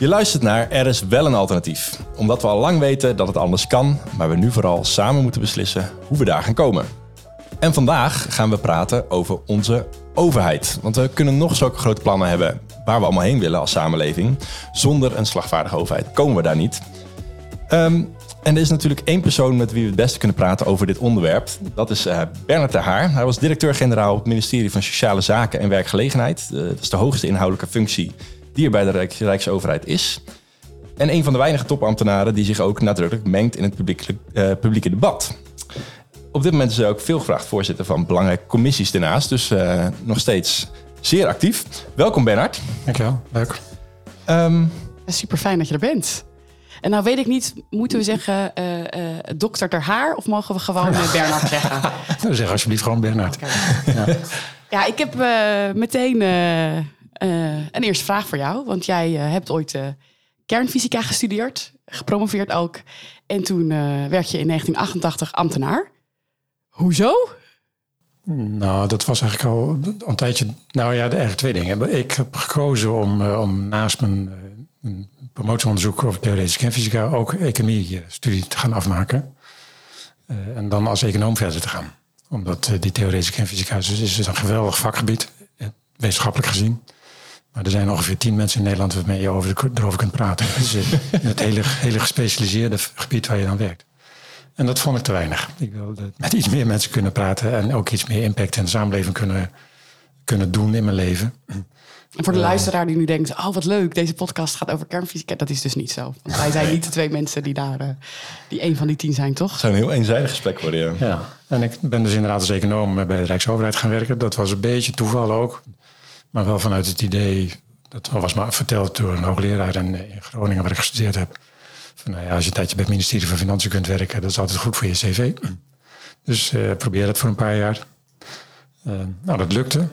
Je luistert naar Er is wel een alternatief. Omdat we al lang weten dat het anders kan, maar we nu vooral samen moeten beslissen hoe we daar gaan komen. En vandaag gaan we praten over onze overheid. Want we kunnen nog zulke grote plannen hebben waar we allemaal heen willen als samenleving. Zonder een slagvaardige overheid komen we daar niet. Ehm, en er is natuurlijk één persoon met wie we het beste kunnen praten over dit onderwerp. Dat is uh, Bernard de Haar. Hij was directeur-generaal op het ministerie van Sociale Zaken en Werkgelegenheid. Uh, dat is de hoogste inhoudelijke functie die er bij de Rijksoverheid is. En een van de weinige topambtenaren die zich ook nadrukkelijk mengt in het publieke, uh, publieke debat. Op dit moment is hij ook veel gevraagd voorzitter van belangrijke commissies daarnaast. Dus uh, nog steeds zeer actief. Welkom Bernard. Dankjewel, leuk. Um, Super fijn dat je er bent. En nou weet ik niet, moeten we zeggen uh, uh, dokter ter haar of mogen we gewoon Bernard zeggen? nou, zeg alsjeblieft gewoon Bernard. Okay. Ja. ja. ik heb meteen een eerste vraag voor jou. Want jij hebt ooit kernfysica gestudeerd, gepromoveerd ook. En toen werd je in 1988 ambtenaar. Hoezo? Nou, dat was eigenlijk al een tijdje. Nou ja, eigenlijk twee dingen. Ik heb gekozen om, om naast mijn promotieonderzoek over theoretische kernfysica ook economie-studie te gaan afmaken. En dan als econoom verder te gaan. Omdat die theoretische kernfysica is, is een geweldig vakgebied, eh, wetenschappelijk gezien. Maar er zijn ongeveer tien mensen in Nederland waarmee je over, erover kunt praten. Het is het hele, hele gespecialiseerde gebied waar je dan werkt. En dat vond ik te weinig. Ik wilde met iets meer mensen kunnen praten en ook iets meer impact in de samenleving kunnen, kunnen doen in mijn leven. En voor de luisteraar die nu denkt, oh wat leuk, deze podcast gaat over kernfysica. Dat is dus niet zo. Want wij zijn niet de twee mensen die daar, uh, die een van die tien zijn, toch? Het zou een heel eenzijdig gesprek worden, ja. ja. En ik ben dus inderdaad als econoom bij de Rijksoverheid gaan werken. Dat was een beetje toeval ook. Maar wel vanuit het idee, dat was maar verteld door een hoogleraar in, in Groningen waar ik gestudeerd heb. Van, nou ja, als je een tijdje bij het ministerie van Financiën kunt werken, dat is altijd goed voor je cv. Dus uh, probeer dat voor een paar jaar. Uh, nou, dat lukte.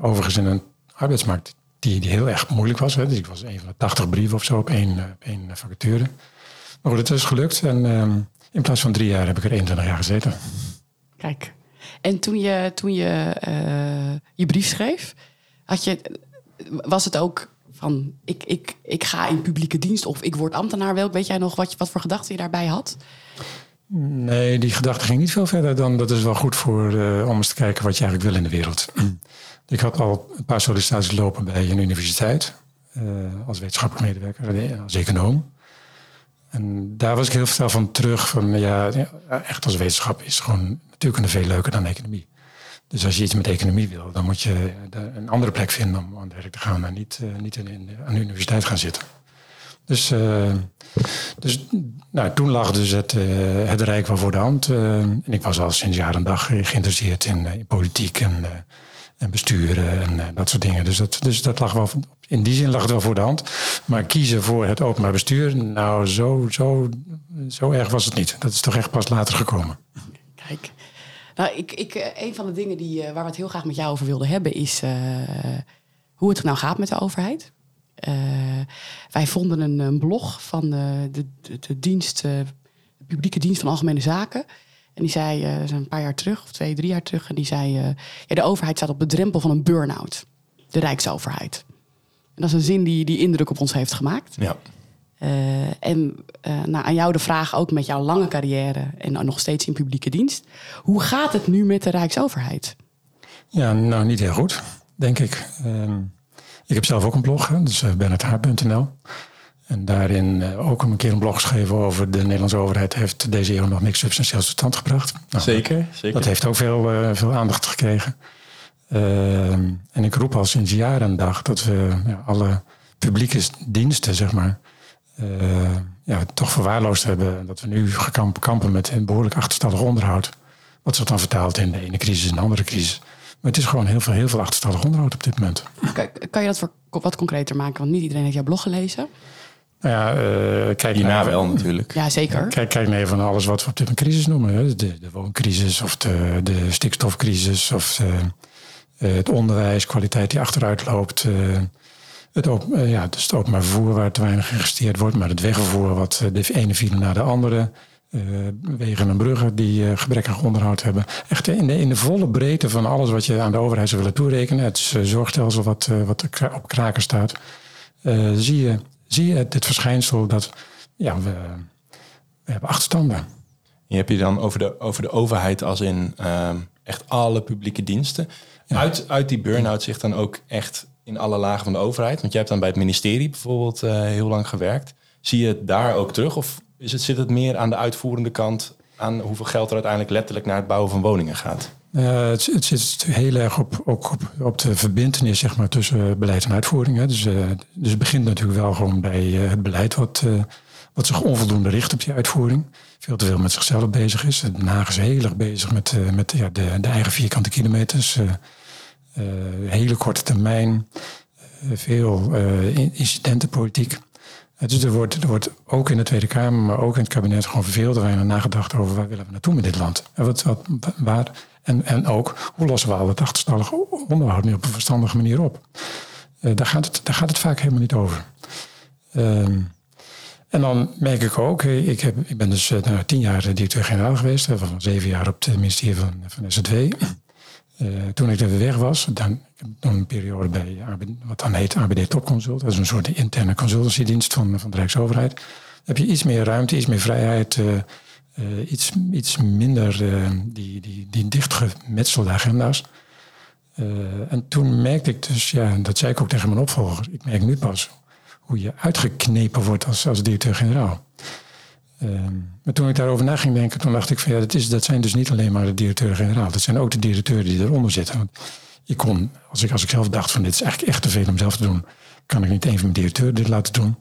overigens in een arbeidsmarkt die, die heel erg moeilijk was. Hè. Dus ik was een van de 80 brieven of zo op één, één vacature. Maar goed, het is gelukt. En um, in plaats van drie jaar heb ik er 21 jaar gezeten. Kijk. En toen je, toen je je brief schreef, je, was het ook van ik, ik, ik ga in publieke dienst of ik word ambtenaar? Welk weet jij nog wat, wat voor gedachten je daarbij had? Nee, die gedachte ging niet veel verder dan dat is wel goed voor uh, om eens te kijken wat je eigenlijk wil in de wereld. Ik had al een paar sollicitaties lopen bij een universiteit. Uh, als wetenschappelijk medewerker, als econoom. En daar was ik heel veel van terug. Van ja, echt als wetenschap is gewoon natuurlijk veel leuker dan economie. Dus als je iets met economie wil, dan moet je een andere plek vinden om aan het werk te gaan en niet, uh, niet in, aan de universiteit gaan zitten. Dus, uh, dus nou, toen lag dus het, het Rijk wel voor de hand. en ik was al sinds jaar en dag geïnteresseerd in, in politiek en en besturen en dat soort dingen. Dus dat, dus dat lag wel, in die zin lag het wel voor de hand. Maar kiezen voor het openbaar bestuur, nou, zo, zo, zo erg was het niet. Dat is toch echt pas later gekomen. Kijk, nou, ik, ik, eh, een van de dingen die, uh, waar we het heel graag met jou over wilden hebben, is uh, hoe het nou gaat met de overheid. wij vonden een, een blog van de, de, de dienst, de publieke dienst van Algemene Zaken. En die zei, een paar jaar terug, of twee, drie jaar terug, en die zei: ja, de overheid staat op de drempel van een burn-out. De Rijksoverheid. En dat is een zin die, die indruk op ons heeft gemaakt. Ja. Uh, en nou, aan jou de vraag, ook met jouw lange carrière en nog steeds in publieke dienst. Hoe gaat het nu met de Rijksoverheid? Ja, nou niet heel goed, denk ik. Ehm, ik heb zelf ook een blog, dus bernardhaar.nl. En daarin eh, ook een keer een blog geschreven over de Nederlandse overheid heeft deze eeuw nog niks substantieels tot stand gebracht. Nou, zeker, zeker. Dat heeft ook veel, uh, veel aandacht gekregen. Uh, en ik roep al sinds jaren en dag dat we ja, alle publieke diensten, zeg maar, ja, toch verwaarloosd hebben. Dat we nu kampen met een behoorlijk achterstallig onderhoud. Wat zich dan vertaalt in de ene crisis en de andere crisis. Maar het is gewoon heel veel, heel veel achterstallig onderhoud op dit moment. Kan je dat voor wat concreter maken? Want niet iedereen heeft jouw blog gelezen. Nou ja, uh, kijk Hierna wel natuurlijk. Ja, zeker. Kijk, kijk naar van alles wat we op dit moment crisis noemen. Hè. De, de wooncrisis of de, de stikstofcrisis of de, uh, het onderwijs, kwaliteit die achteruit loopt. Uh, het, op, ja, dus het openbaar vervoer waar te weinig geïnvesteerd wordt, maar het wegvervoer wat de ene file naar de andere. wegen en bruggen die gebrekkig onderhoud hebben. Echt in de, in de volle breedte van alles wat je aan de overheid zou willen toerekenen. Het zorgstelsel wat, wat op kraken staat. zie je zie je het, dit verschijnsel dat ja, we, we hebben achterstanden. Je hebt je dan over de, over de overheid als in ehm, echt alle publieke diensten. Uit, uit die burn-out zich dan ook echt in alle lagen van de overheid? Want jij hebt dan bij het ministerie bijvoorbeeld eh, heel lang gewerkt. Zie je het daar ook terug? Of is het, zit het meer aan de uitvoerende kant, aan hoeveel geld er uiteindelijk letterlijk naar het bouwen van woningen gaat? Uh, het, het, zit heel erg op, ook op, op de verbindenis zeg maar, tussen beleid en uitvoering. Hè. Dus, dus het begint natuurlijk wel gewoon bij het beleid wat, wat zich onvoldoende richt op die uitvoering. Veel te veel met zichzelf bezig is. Den Haag is heel erg bezig met, met ja, de, de eigen vierkante kilometers. Hele korte termijn. veel incidentenpolitiek. Dus er wordt, er wordt ook in de Tweede Kamer, maar ook in het kabinet gewoon veel te nagedacht over waar willen we naartoe met dit land. En, wat, wat, waar, en, en ook hoe lossen we al het achterstallige onderhoud nu op een verstandige manier op. Daar, gaat het, daar gaat het vaak helemaal niet over. Um, en dan merk ik ook, ik, heb, ik ben dus uh, tien jaar directeur-generaal geweest, van zeven jaar op het ministerie van, van SZW. Uh, toen ik er weg was, dan, een periode bij wat dan heet ABD Topconsult. Dat is een soort interne consultancydienst van, van de Rijksoverheid. Heb je iets meer ruimte, iets meer vrijheid, uh, uh, iets, iets minder die, die, die dichtgemetselde agenda's. en toen merkte ik dus, ja, dat zei ik ook tegen mijn opvolger, ik merk nu pas hoe je uitgeknepen wordt als, als directeur-generaal. Ehm, maar toen ik daarover na ging denken, toen dacht ik van ja, dat, is, dat zijn dus niet alleen maar de directeur-generaal. Dat zijn ook de directeuren die eronder zitten. Want ik kon, als ik, als ik zelf dacht van dit is eigenlijk echt te veel om zelf te doen, kan ik niet een van mijn directeuren dit laten doen.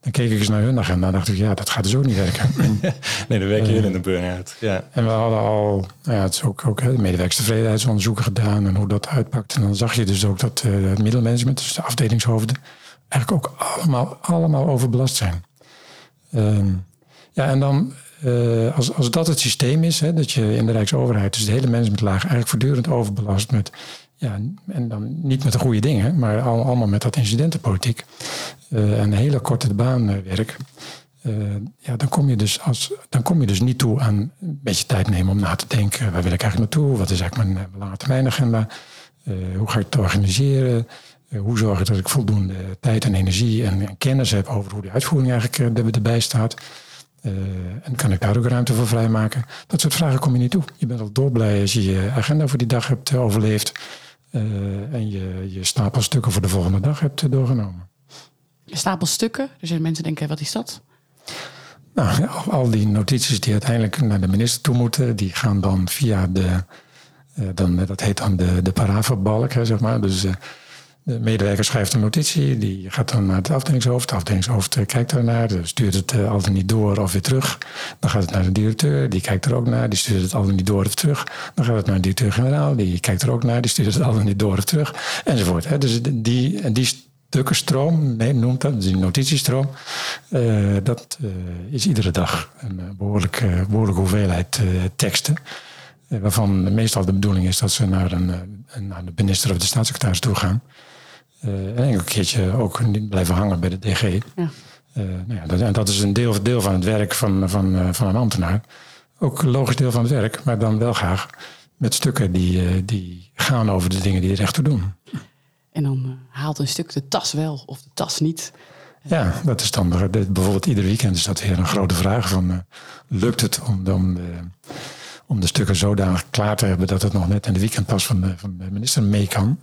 Dan keek ik eens naar hun agenda en dacht ik ja, dat gaat dus ook niet werken. nee, dan werk je uh, in de burn-out. Ja. En we hadden al, nou ja, het is ook, ook medewerkstevredenheidsonderzoeken gedaan en hoe dat uitpakt. En dan zag je dus ook dat uh, het middelmanagement, dus de afdelingshoofden, eigenlijk ook allemaal, allemaal overbelast zijn. Uh, ja, en dan, uh, als, als dat het systeem is, hè, dat je in de Rijksoverheid, dus de hele managementlaag, eigenlijk voortdurend overbelast met, ja, en dan niet met de goede dingen, maar al, allemaal met dat incidentenpolitiek uh, en hele korte baanwerk. Uh, ja, dan kom, je dus als, dan kom je dus niet toe aan een beetje tijd nemen om na te denken. Waar wil ik eigenlijk naartoe? Wat is eigenlijk mijn lange termijn agenda? hoe ga ik het organiseren? hoe zorg ik dat ik voldoende tijd en energie en, en kennis heb over hoe de uitvoering eigenlijk erbij staat? Uh, en kan ik daar ook ruimte voor vrijmaken? Dat soort vragen kom je niet toe. Je bent al dolblij als je je agenda voor die dag hebt uh, overleefd. Uh, en je, je stapel stukken voor de volgende dag hebt doorgenomen. Je stapel stukken? Er zijn mensen denken, wat is dat? Nou, al, die notities die uiteindelijk naar de minister toe moeten, die gaan dan via de, dan, dat heet dan de, de paravenbalk, zeg maar. Dus de medewerker schrijft een notitie, die gaat dan naar het afdelingshoofd. Het afdelingshoofd eh, kijkt daarnaar, stuurt het eh, altijd niet door of weer terug. Dan gaat het naar de directeur, die kijkt er ook naar, die stuurt het altijd niet door of terug. Dan gaat het naar de directeur-generaal, die kijkt er ook naar, die stuurt het altijd niet door of terug. Enzovoort. Dus die, die nee, noemt dat, die notitiestroom, uh, dat is iedere dag een behoorlijk, behoorlijke hoeveelheid teksten. waarvan meestal de bedoeling is dat ze naar, een, naar de minister of de staatssecretaris toe gaan. Uh, en een keertje ook blijven hangen bij de DG. Ja. Uh, nou ja, dat, en dat is een deel, deel van het werk van, van, uh, van een ambtenaar. Ook een logisch deel van het werk, maar dan wel graag met stukken die, die gaan over de dingen die er echt toe doen. En dan haalt een stuk de tas wel of de tas niet. Ja, dat is dan bijvoorbeeld ieder weekend is dat weer een grote vraag van lukt het om, om, de, om de stukken zodanig klaar te hebben dat het nog net in de weekendpas van de, van de minister mee kan.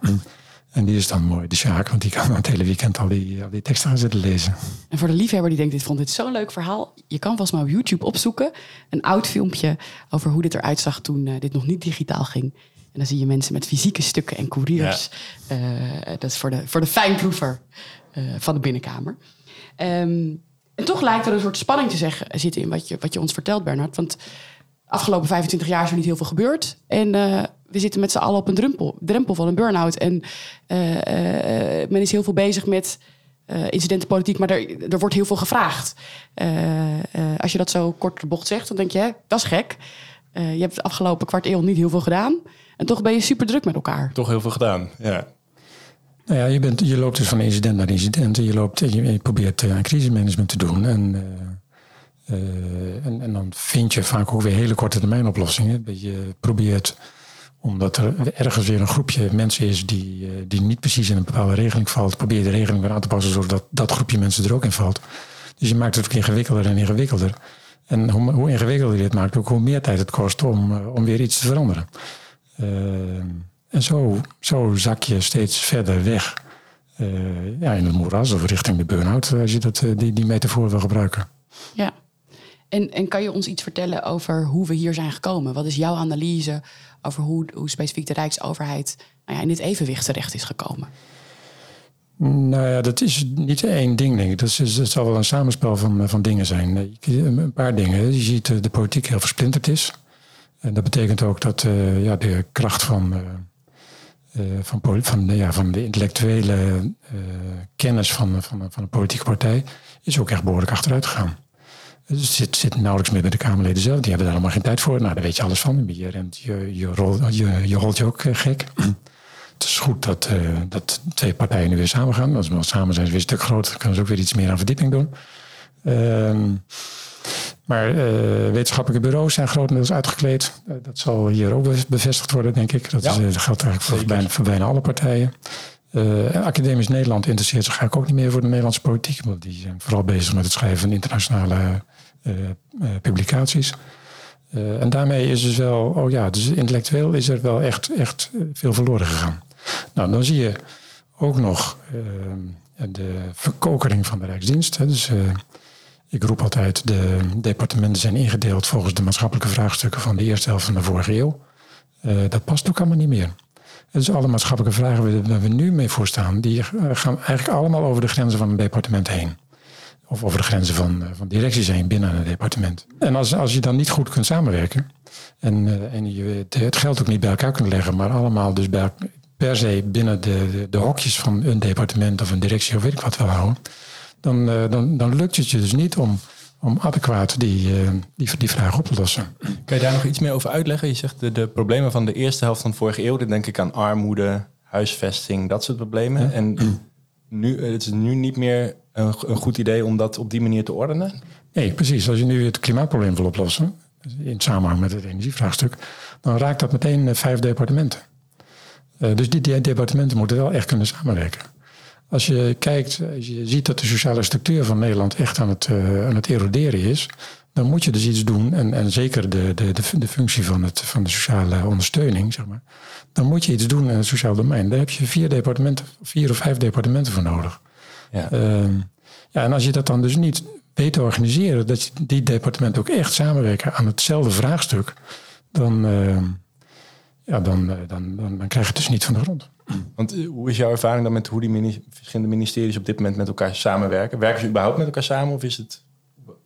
En die is dan mooi, de Sjaak, want die kan dan het hele weekend al die, al die teksten gaan zitten lezen. En voor de liefhebber die denkt, dit vond dit zo'n leuk verhaal. Je kan vast maar op YouTube opzoeken. Een oud filmpje over hoe dit eruit zag toen uh, dit nog niet digitaal ging. En dan zie je mensen met fysieke stukken en couriers. Ja. Uh, dat is voor de, voor de fijnproever uh, van de binnenkamer. Um, en toch lijkt er een soort spanning te zeggen, zitten in wat je, wat je ons vertelt, Bernard. Want afgelopen 25 jaar is er niet heel veel gebeurd. En uh, we zitten met z'n allen op een drempel, drempel van een burn-out. En uh, uh, men is heel veel bezig met incidentenpolitiek, maar er, er wordt heel veel gevraagd. als je dat zo kort de bocht zegt, dan denk je, hè, dat is gek. je hebt de afgelopen kwart eeuw niet heel veel gedaan. En toch ben je super druk met elkaar. Toch heel veel gedaan, ja. Nou ja, je, bent, je loopt dus van incident naar incident. En je, loopt, je, je probeert aan crisismanagement te doen. En uh, en, en, dan vind je vaak ook weer hele korte termijn oplossingen. Je probeert Omdat er ergens weer een groepje mensen is die, die niet precies in een bepaalde regeling valt. Probeer je de regeling weer aan te passen zodat dat groepje mensen er ook in valt. Dus je maakt het ook ingewikkelder en ingewikkelder. En hoe, hoe ingewikkelder je het maakt, ook hoe meer tijd het kost om, om weer iets te veranderen. en zo, zo zak je steeds verder weg ja, in het moeras of richting de burn-out, als je dat, die, die metafoor wil gebruiken. Ja, en, en kan je ons iets vertellen over hoe we hier zijn gekomen? Wat is jouw analyse over hoe, hoe specifiek de Rijksoverheid nou ja, in dit evenwicht terecht is gekomen? Nou ja, dat is niet één ding, denk. Dat, is, dat zal wel een samenspel van, van dingen zijn. Een paar dingen. Je ziet de politiek heel versplinterd is. En dat betekent ook dat ja, de kracht van, uh, van, van, ja, van de intellectuele kennis van, van, van een politieke partij is ook echt behoorlijk achteruit gegaan. Het zit, zit nauwelijks meer bij de Kamerleden zelf. Die hebben daar allemaal geen tijd voor. Nou, daar weet je alles van. Je, rent, je, je, rol, je, je rolt je ook eh, gek. Het is goed dat, uh, dat twee partijen nu weer samen gaan. Als we samen zijn, is weer een stuk groter. Dan kunnen ze ook weer iets meer aan verdieping doen. Uh, maar uh, wetenschappelijke bureaus zijn grotendeels uitgekleed. Dat zal hier ook bevestigd worden, denk ik. Dat, ja, is, dat geldt eigenlijk voor bijna, voor bijna, alle partijen. Academisch Nederland interesseert zich eigenlijk ook niet meer voor de Nederlandse politiek. Want die zijn vooral bezig met het schrijven van internationale eh, eh, publicaties. Eh, en daarmee is dus wel, oh ja, dus intellectueel is er wel echt, echt veel verloren gegaan. Nou, dan zie je ook nog de verkokering van de Rijksdienst. Hè. Dus ik roep altijd, de departementen zijn ingedeeld volgens de maatschappelijke vraagstukken van de eerste helft van de vorige eeuw. dat past ook allemaal niet meer. Dus alle maatschappelijke vragen waar we nu mee voor staan, die gaan eigenlijk allemaal over de grenzen van een departement heen of over de grenzen van, eh, van directies heen binnen een departement. En als, als je dan niet goed kunt samenwerken en, uh, en je het geld ook niet bij elkaar kunt leggen, maar allemaal dus bij, per se binnen de, de, de, hokjes van een departement of een directie of weet ik wat wil houden, dan, uh, dan, dan lukt het je dus niet om, om adequaat die, die, die vraag op te lossen. Kan je daar nog iets meer over uitleggen? Je zegt de, de problemen van de eerste helft van de vorige eeuw, dan denk ik aan armoede, huisvesting, dat soort problemen. En nu, het is nu niet meer een, een goed idee om dat op die manier te ordenen? Nee, precies. Als je nu het klimaatprobleem wil oplossen, in samenhang met het energievraagstuk, dan raakt dat meteen eh, vijf departementen. Uh, dus die, die, departementen moeten wel echt kunnen samenwerken. Als je kijkt, als je ziet dat de sociale structuur van Nederland echt aan het, uh, aan het eroderen is, dan moet je dus iets doen. En, en zeker de, de, de, de functie van, het, van de sociale ondersteuning, zeg maar. Dan moet je iets doen in het sociaal domein. Daar heb je vier departementen, vier of vijf departementen voor nodig. Ja. Ehm, ja, en als je dat dan dus niet weet te organiseren, dat die departementen ook echt samenwerken aan hetzelfde vraagstuk, dan, uh, ja, dan, uh, dan, dan, dan, krijg je het dus niet van de grond. Want eh, hoe is jouw ervaring dan met hoe die verschillende ministeries op dit moment met elkaar samenwerken? Werken ze überhaupt met elkaar samen of is het,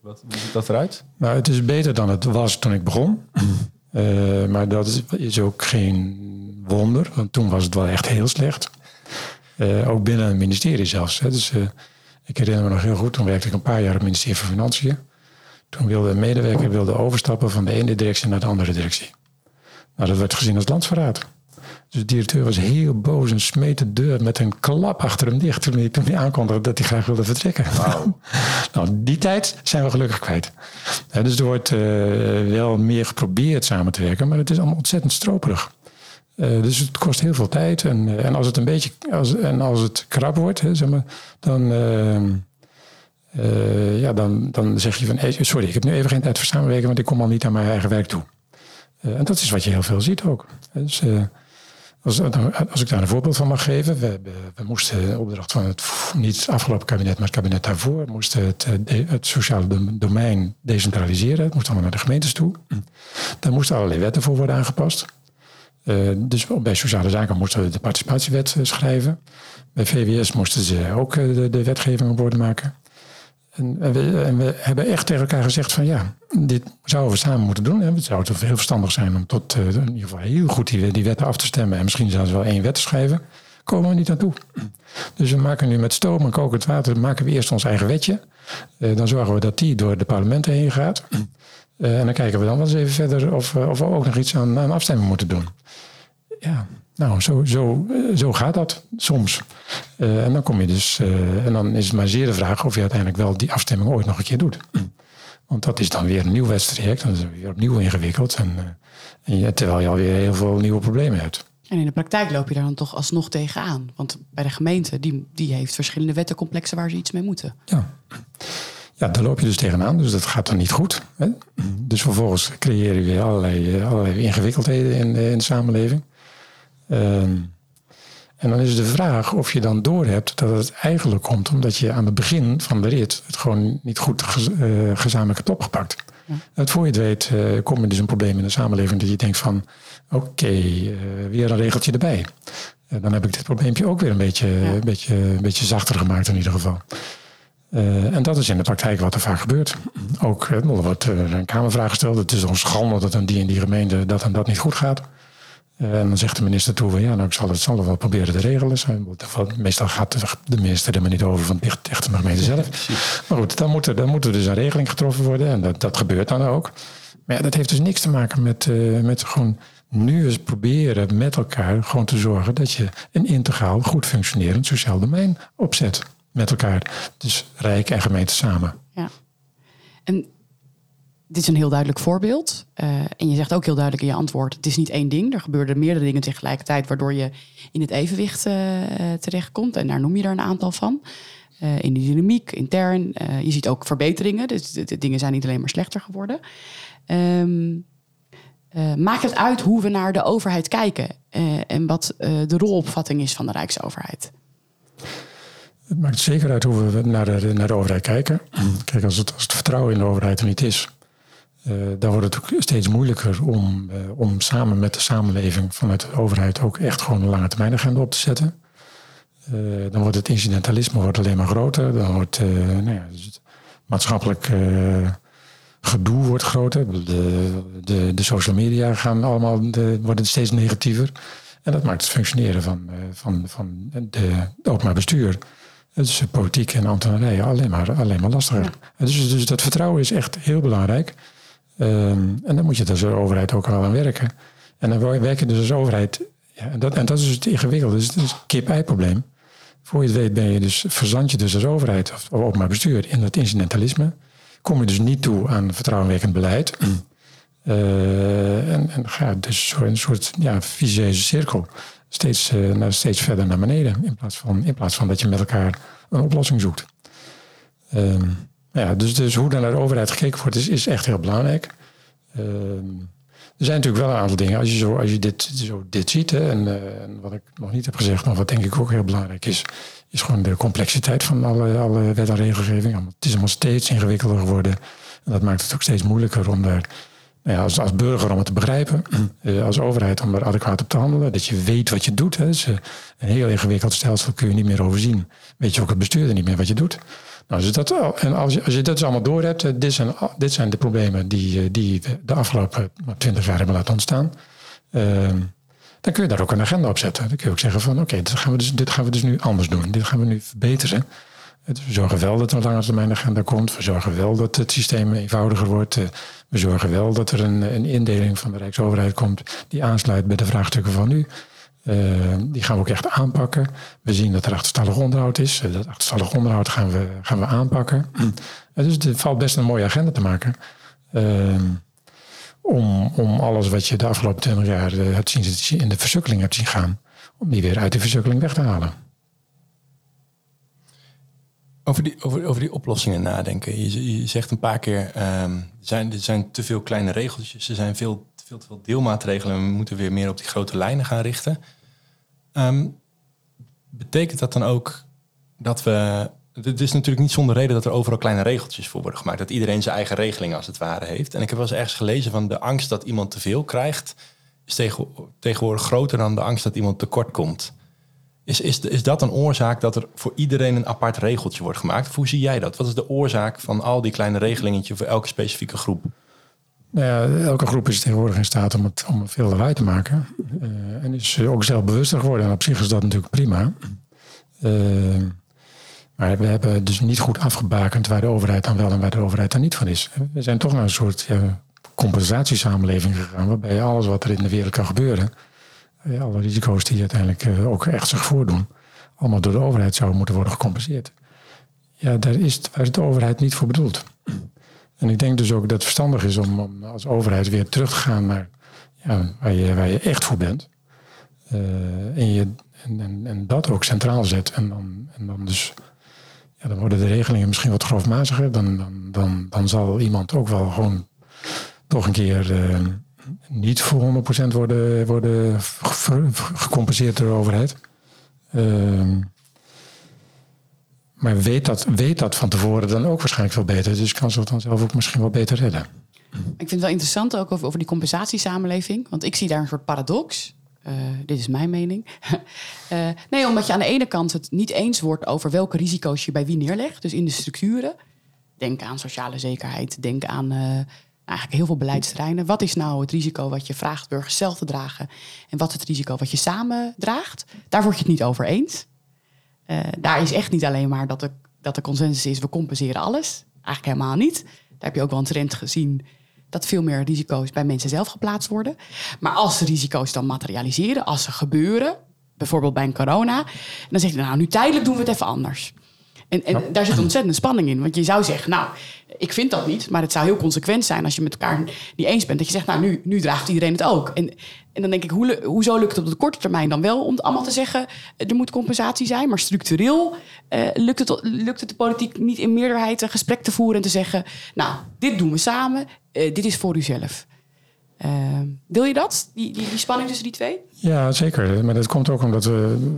wat, hoe ziet dat eruit? Nou, het is beter dan het was toen ik begon. Uh, maar dat is, ook geen wonder, want toen was het wel echt heel slecht. Uh, ook binnen het ministerie zelfs. Hè. Dus, ik herinner me nog heel goed, toen werkte ik een paar jaar op het ministerie van Financiën. Toen wilde een medewerker wilde overstappen van de ene directie naar de andere directie. Nou, dat werd gezien als landsverraad. Dus de directeur was heel boos en smeet de deur met een klap achter hem dicht toen hij, toen hij aankondigde dat hij graag wilde vertrekken. Wow. nou, die tijd zijn we gelukkig kwijt. dus er wordt uh, wel meer geprobeerd samen te werken, maar het is allemaal ontzettend stroperig. Uh, dus het kost heel veel tijd. En, uh, en als het een beetje als, en als het krap wordt, hè, zeg maar, dan, ja, dan, dan zeg je van hey, sorry, ik heb nu even geen tijd voor samenwerken, want ik kom al niet aan mijn eigen werk toe. en dat is wat je heel veel ziet ook. Dus, als, als ik daar een voorbeeld van mag geven, we, we, moesten de opdracht van het, niet afgelopen kabinet, maar het kabinet daarvoor, moesten het, het sociale domein decentraliseren. Het moest allemaal naar de gemeentes toe. Daar moesten allerlei wetten voor worden aangepast. Uh, dus bij sociale zaken moesten we de participatiewet eh, schrijven. Bij VWS moesten ze ook de, de wetgeving op orde maken. En, en, we, en, we, hebben echt tegen elkaar gezegd van ja, dit zouden we samen moeten doen. Het zou heel verstandig zijn om tot uh, in ieder geval heel goed die, die wetten af te stemmen. En misschien zelfs wel één wet te schrijven. Komen we niet naartoe. Dus we maken nu met stoom en kokend water maken we eerst ons eigen wetje. dan zorgen we dat die door de parlementen heen gaat. en dan kijken we dan wel eens even verder of, of we ook nog iets aan, aan afstemming moeten doen ja, nou, zo, zo, zo gaat dat soms. Uh, en dan kom je dus, uh, en dan is het maar zeer de vraag of je uiteindelijk wel die afstemming ooit nog een keer doet. Want dat is dan weer een nieuw wedstrijd. Dan is het weer opnieuw ingewikkeld. En, uh, en je, terwijl je alweer heel veel nieuwe problemen hebt. En in de praktijk loop je daar dan toch alsnog tegenaan. Want bij de gemeente, die, die heeft verschillende wettencomplexen waar ze iets mee moeten. Ja. ja, daar loop je dus tegenaan. Dus dat gaat dan niet goed. Hè? Dus vervolgens creëer je weer allerlei, allerlei ingewikkeldheden in, in de samenleving. Ehm, en dan is de vraag of je dan doorhebt dat het eigenlijk komt omdat je aan het begin van de rit het gewoon niet goed uh, gezamenlijk hebt opgepakt. Ja. Het voor je het weet uh, komt er dus een probleem in de samenleving dat je denkt van oké, uh, weer een regeltje erbij. dan heb ik dit probleempje ook weer een beetje, ja. een beetje, een beetje zachter gemaakt in ieder geval. en dat is in de praktijk wat er vaak gebeurt. Ook er wordt een kamervraag gesteld. Het is ons schande dat een die in die gemeente dat en dat niet goed gaat. Eh, en dan zegt de minister toe van ja, nou ik zal het, zal wel proberen te regelen. Meestal gaat de minister er maar niet over van echt, echt de gemeente zelf. Maar goed, dan moet, er, dan moet er dus een regeling getroffen worden en dat, dat gebeurt dan ook. Maar ja, dat heeft dus niks te maken met, uh, met gewoon nu eens proberen met elkaar gewoon te zorgen dat je een integraal, goed functionerend sociaal domein opzet. Met elkaar. Dus Rijk en gemeente samen. Ja. En dit is een heel duidelijk voorbeeld. Uh, en je zegt ook heel duidelijk in je antwoord: het is niet één ding. Er gebeuren meerdere dingen tegelijkertijd, waardoor je in het evenwicht uh, terechtkomt. En daar noem je er een aantal van. Uh, in de dynamiek, intern. je ziet ook verbeteringen. Dus de, dingen zijn niet alleen maar slechter geworden. Um, maakt het uit hoe we naar de overheid kijken en wat de rolopvatting is van de Rijksoverheid? Het maakt zeker uit hoe we naar de, naar overheid kijken. Kijk, als het, als het vertrouwen in de overheid er niet is, uh, dan wordt het ook steeds moeilijker om, uh, om samen met de samenleving vanuit de overheid ook echt gewoon een lange termijn agenda op te zetten. Uh, dan wordt het incidentalisme wordt alleen maar groter. Dan wordt nou ja, dus het maatschappelijk gedoe wordt groter. De, de, de social media gaan allemaal, de, worden steeds negatiever. En dat maakt het functioneren van, van, van de, de openbaar bestuur. Dus politiek en ambtenarij alleen maar, alleen maar lastiger. Ja. Dus, dus dat vertrouwen is echt heel belangrijk. Um, en dan moet je dus als overheid ook al aan werken. En dan werk je dus als overheid. Ja, en, dat, en dat is het ingewikkelde. Dus het is een kip-ei-probleem. Voor je het weet ben je dus, verzand je dus als overheid of, of openbaar bestuur in dat incidentalisme. Kom je dus niet toe aan vertrouwenwekkend beleid. Uh, en, en ga dus een soort ja, vicieuze cirkel steeds, uh, naar, steeds verder naar beneden. In plaats, van, in plaats van dat je met elkaar een oplossing zoekt. Um, ja, dus, dus hoe er naar de overheid gekeken wordt, is, is echt heel belangrijk. Uh, er zijn natuurlijk wel een aantal dingen. Als je, zo, als je dit, zo dit ziet, en, uh, en, wat ik nog niet heb gezegd, maar wat denk ik ook heel belangrijk is, is gewoon de complexiteit van alle, alle wet en regelgeving. Het is allemaal steeds ingewikkelder geworden. En dat maakt het ook steeds moeilijker om daar nou ja, als, als burger om het te begrijpen, uh, als overheid om er adequaat op te handelen, dat je weet wat je doet. Hè. Dus, een heel ingewikkeld stelsel kun je niet meer overzien. Weet je ook het bestuurder niet meer wat je doet. Nou, dus dat, en als je, als je dat dus allemaal door hebt, dit zijn, dit zijn de problemen die, eh, die de afgelopen twintig jaar hebben laten ontstaan. Ehm, dan kun je daar ook een agenda op zetten. Dan kun je ook zeggen van oké, dit, gaan we dus, dit gaan we dus nu anders doen. Dit gaan we nu verbeteren. We zorgen wel dat er een lange termijn agenda komt. We zorgen wel dat het systeem eenvoudiger wordt. Eh, we zorgen wel dat er een, een indeling van de Rijksoverheid komt die aansluit bij de vraagstukken van nu. Uh, die gaan we ook echt aanpakken. We zien dat er achterstallig onderhoud is. Uh, dat achterstallig onderhoud gaan we, gaan we aanpakken. Uh, dus het valt best een mooie agenda te maken. Ehm, om, om alles wat je de afgelopen 20 jaar hebt zien, in de versukkeling hebt zien gaan, om die weer uit de versukkeling weg te halen. Over die, over, over die oplossingen nadenken. Je, je zegt een paar keer, er, zijn, er zijn te veel kleine regeltjes, er zijn veel, veel te veel deelmaatregelen en we moeten weer meer op die grote lijnen gaan richten. Um, betekent dat dan ook dat we. Het is natuurlijk niet zonder reden dat er overal kleine regeltjes voor worden gemaakt. Dat iedereen zijn eigen regeling als het ware heeft. En ik heb wel eens ergens gelezen van de angst dat iemand te veel krijgt, is tegenwoordig groter dan de angst dat iemand tekort komt. Is, is, is dat een oorzaak dat er voor iedereen een apart regeltje wordt gemaakt? Of hoe zie jij dat? Wat is de oorzaak van al die kleine regelingetjes voor elke specifieke groep? Nou ja, elke groep is tegenwoordig in staat om het om veel eruit te maken. Uh, en is ook zelfbewuster geworden. En op zich is dat natuurlijk prima. Uh, maar we hebben dus niet goed afgebakend waar de overheid dan wel en waar de overheid dan niet van is. We zijn toch naar een soort compensatiesamenleving gegaan, waarbij alles wat er in de wereld kan gebeuren, alle risico's die uiteindelijk ook echt zich voordoen, allemaal door de overheid zouden moeten worden gecompenseerd. Ja, daar is, is de overheid niet voor bedoeld. En ik denk dus ook dat het verstandig is om, om als overheid weer terug te gaan naar ja, waar, je, waar je echt voor bent. Uh, en, je, en, en, dat ook centraal zet. En dan, en dan dus ja, dan worden de regelingen misschien wat grofmaziger. Dan, dan, dan, dan zal iemand ook wel gewoon toch een keer uh, niet voor 100% worden, worden gecompenseerd door de overheid. Uh, maar weet dat, weet dat van tevoren dan ook waarschijnlijk veel beter. Dus kan ze het dan zelf ook misschien wel beter redden. Ik vind het wel interessant ook over, die compensatiesamenleving. Want ik zie daar een soort paradox. Uh, dit is mijn mening. uh, nee, omdat je aan de ene kant het niet eens wordt over welke risico's je bij wie neerlegt. Dus in de structuren. Denk aan sociale zekerheid. Denk aan uh, eigenlijk heel veel beleidsterreinen. Wat is nou het risico wat je vraagt burgers zelf te dragen? En wat is het risico wat je samen draagt? Daar word je het niet over eens. Daar is echt niet alleen maar dat de, dat de consensus is, we compenseren alles. Eigenlijk helemaal niet. Daar heb je ook wel een trend gezien dat veel meer risico's bij mensen zelf geplaatst worden. Maar als de risico's dan materialiseren, als ze gebeuren, bijvoorbeeld bij een corona, dan zeg je nou, nu tijdelijk doen we het even anders. En, en daar zit ontzettende spanning in. Want je zou zeggen, nou, ik vind dat niet. Maar het zou heel consequent zijn als je met elkaar niet eens bent. Dat je zegt, nou, nu, nu draagt iedereen het ook. En, en dan denk ik, hoe, hoezo lukt het op de korte termijn dan wel om allemaal te zeggen, er moet compensatie zijn. Maar structureel uh, lukt, het, lukt het de politiek niet in meerderheid een gesprek te voeren en te zeggen, nou, dit doen we samen. Uh, dit is voor uzelf. Uh, deel je dat, die, die, die, spanning tussen die twee? Ja, zeker. Maar dat komt ook omdat we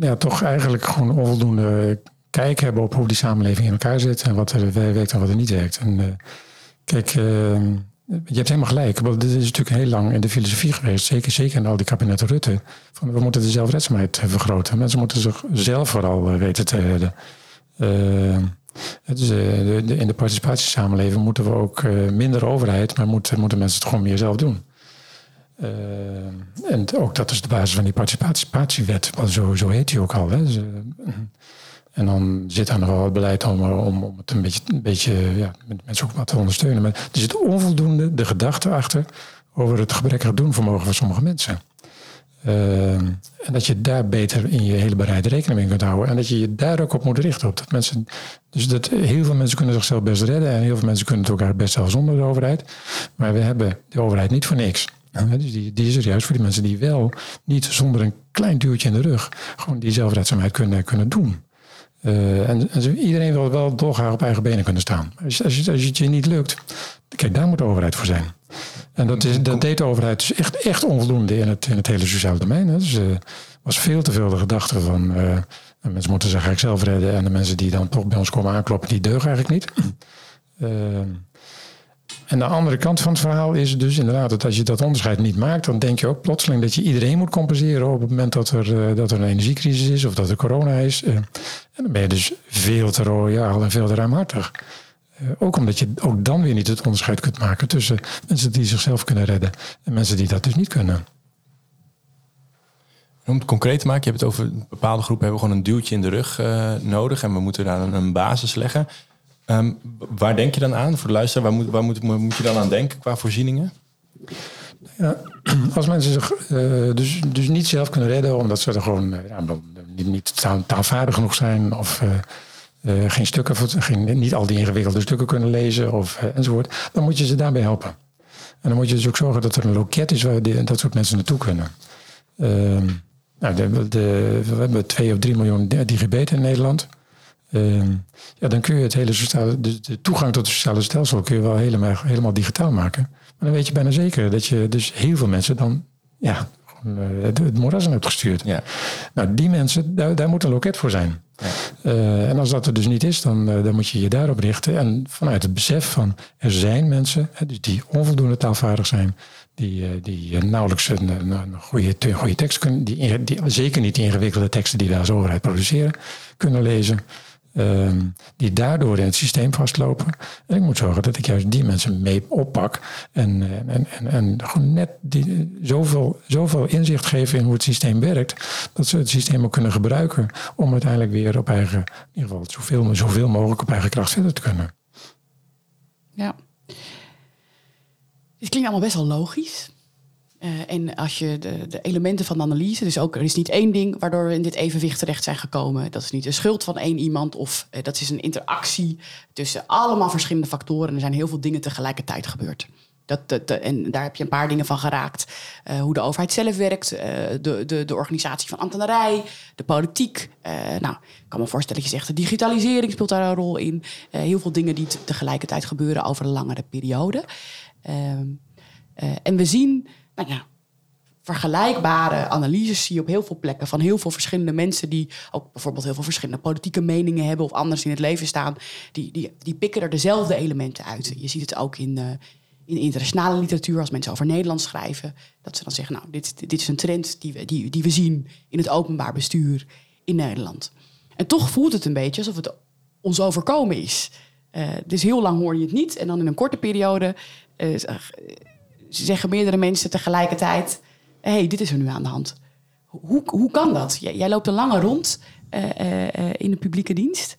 ja, toch eigenlijk gewoon onvoldoende kijk hebben op hoe die samenleving in elkaar zit en wat er werkt en wat er niet werkt. En uh, kijk, uh, je hebt helemaal gelijk. Want dit is natuurlijk heel lang in de filosofie geweest, zeker, zeker in al die kabinetten Rutte. Van, we moeten de zelfredzaamheid vergroten. Mensen moeten zichzelf vooral weten te redden. De, de, in de participatiesamenleving moeten we ook minder overheid, maar moeten, moeten mensen het gewoon meer zelf doen. En ook dat is de basis van die participatiewet. Zo, zo heet die ook al. Hè. Dus, en dan zit daar nog wel het beleid om, om, om het een beetje, een beetje ja, mensen ook wat te ondersteunen. Maar er zit onvoldoende de gedachte achter over het gebrekkige doenvermogen van sommige mensen. Uh, en dat je daar beter in je hele bereid rekening mee kunt houden. En dat je je daar ook op moet richten. Op dat mensen, dus dat heel veel mensen kunnen zichzelf best redden. En heel veel mensen kunnen het ook best wel zonder de overheid. Maar we hebben de overheid niet voor niks. Dus die, die is er juist voor die mensen die wel niet zonder een klein duwtje in de rug gewoon die zelfredzaamheid kunnen, kunnen doen. Uh, en, en, iedereen wil wel dolgraag op eigen benen kunnen staan. Als, als, als het je niet lukt, kijk, daar moet de overheid voor zijn. En dat, is, dat deed de overheid dus echt, echt onvoldoende in het, in het hele sociale domein. Hè. Dus uh, was veel te veel de gedachte van uh, mensen moeten zich eigenlijk zelf redden. En de mensen die dan toch bij ons komen aankloppen, die deugen eigenlijk niet. En de andere kant van het verhaal is dus inderdaad dat als je dat onderscheid niet maakt, dan denk je ook plotseling dat je iedereen moet compenseren op het moment dat er, uh, dat er een energiecrisis is of dat er corona is. Uh, en dan ben je dus veel te royaal en veel te ruimhartig. Uh, ook omdat je ook dan weer niet het onderscheid kunt maken tussen mensen die zichzelf kunnen redden en mensen die dat dus niet kunnen. Om het concreet te maken, je hebt het over bepaalde groepen hebben gewoon een duwtje in de rug nodig en we moeten daar een basis leggen. Um, waar denk je dan aan voor de luisteraar? Waar moet, waar moet, je dan aan denken qua voorzieningen? Ja, als mensen zich uh, dus, dus niet zelf kunnen redden, omdat ze er gewoon ja, niet, niet taal, taalvaardig genoeg zijn of uh, geen stukken, niet al die ingewikkelde stukken kunnen lezen of, enzovoort, dan moet je ze daarbij helpen. En dan moet je dus ook zorgen dat er een loket is waar dat soort mensen naartoe kunnen. Ehm, nou, de, we hebben 2 of 3 miljoen digibeten in Nederland. Uh, ja, dan kun je het hele sociale, de, de, toegang tot het sociale stelsel kun je wel helemaal, helemaal digitaal maken. Maar dan weet je bijna zeker dat je dus heel veel mensen dan ja, uh, het, het moeras hebt gestuurd. Ja. Nou, die mensen, daar, daar moet een loket voor zijn. Ja. Uh, en als dat er dus niet is, dan, uh, dan moet je je daarop richten. En vanuit het besef van er zijn mensen hè, dus die onvoldoende taalvaardig zijn, die, die nauwelijks een, een, goede, goede tekst kunnen, die, die zeker niet die ingewikkelde teksten die wij als overheid produceren, kunnen lezen. Um, die daardoor in het systeem vastlopen. En ik moet zorgen dat ik juist die mensen mee oppak. En, en, en, en gewoon net die, zoveel, zoveel inzicht geven in hoe het systeem werkt. Dat ze het systeem ook kunnen gebruiken om uiteindelijk weer op eigen, in ieder geval zoveel, zoveel mogelijk op eigen kracht verder te kunnen. Ja. Het klinkt allemaal best wel logisch. En als je de, de, elementen van de analyse, dus ook er is niet één ding waardoor we in dit evenwicht terecht zijn gekomen. Dat is niet de schuld van één iemand of dat is een interactie tussen allemaal verschillende factoren. Er zijn heel veel dingen tegelijkertijd gebeurd. Dat, dat, en daar heb je een paar dingen van geraakt. Uh, hoe de overheid zelf werkt, de, de, de organisatie van ambtenarij, de politiek. Nou, ik kan me voorstellen dat je zegt, de digitalisering speelt daar een rol in. heel veel dingen die tegelijkertijd gebeuren over een langere periode. Ehm, en we zien, nou ja, vergelijkbare analyses zie je op heel veel plekken van heel veel verschillende mensen die ook bijvoorbeeld heel veel verschillende politieke meningen hebben of anders in het leven staan. Die, die, die pikken er dezelfde elementen uit. Je ziet het ook in in internationale literatuur, als mensen over Nederland schrijven, dat ze dan zeggen, nou, dit, dit is een trend die we, die, die we zien in het openbaar bestuur in Nederland. En toch voelt het een beetje alsof het ons overkomen is. Uh, dus heel lang hoor je het niet. En dan in een korte periode uh, zeggen meerdere mensen tegelijkertijd: hé, hey, dit is er nu aan de hand. Hoe, hoe kan dat? Jij, jij loopt een lange rond uh, in de publieke dienst.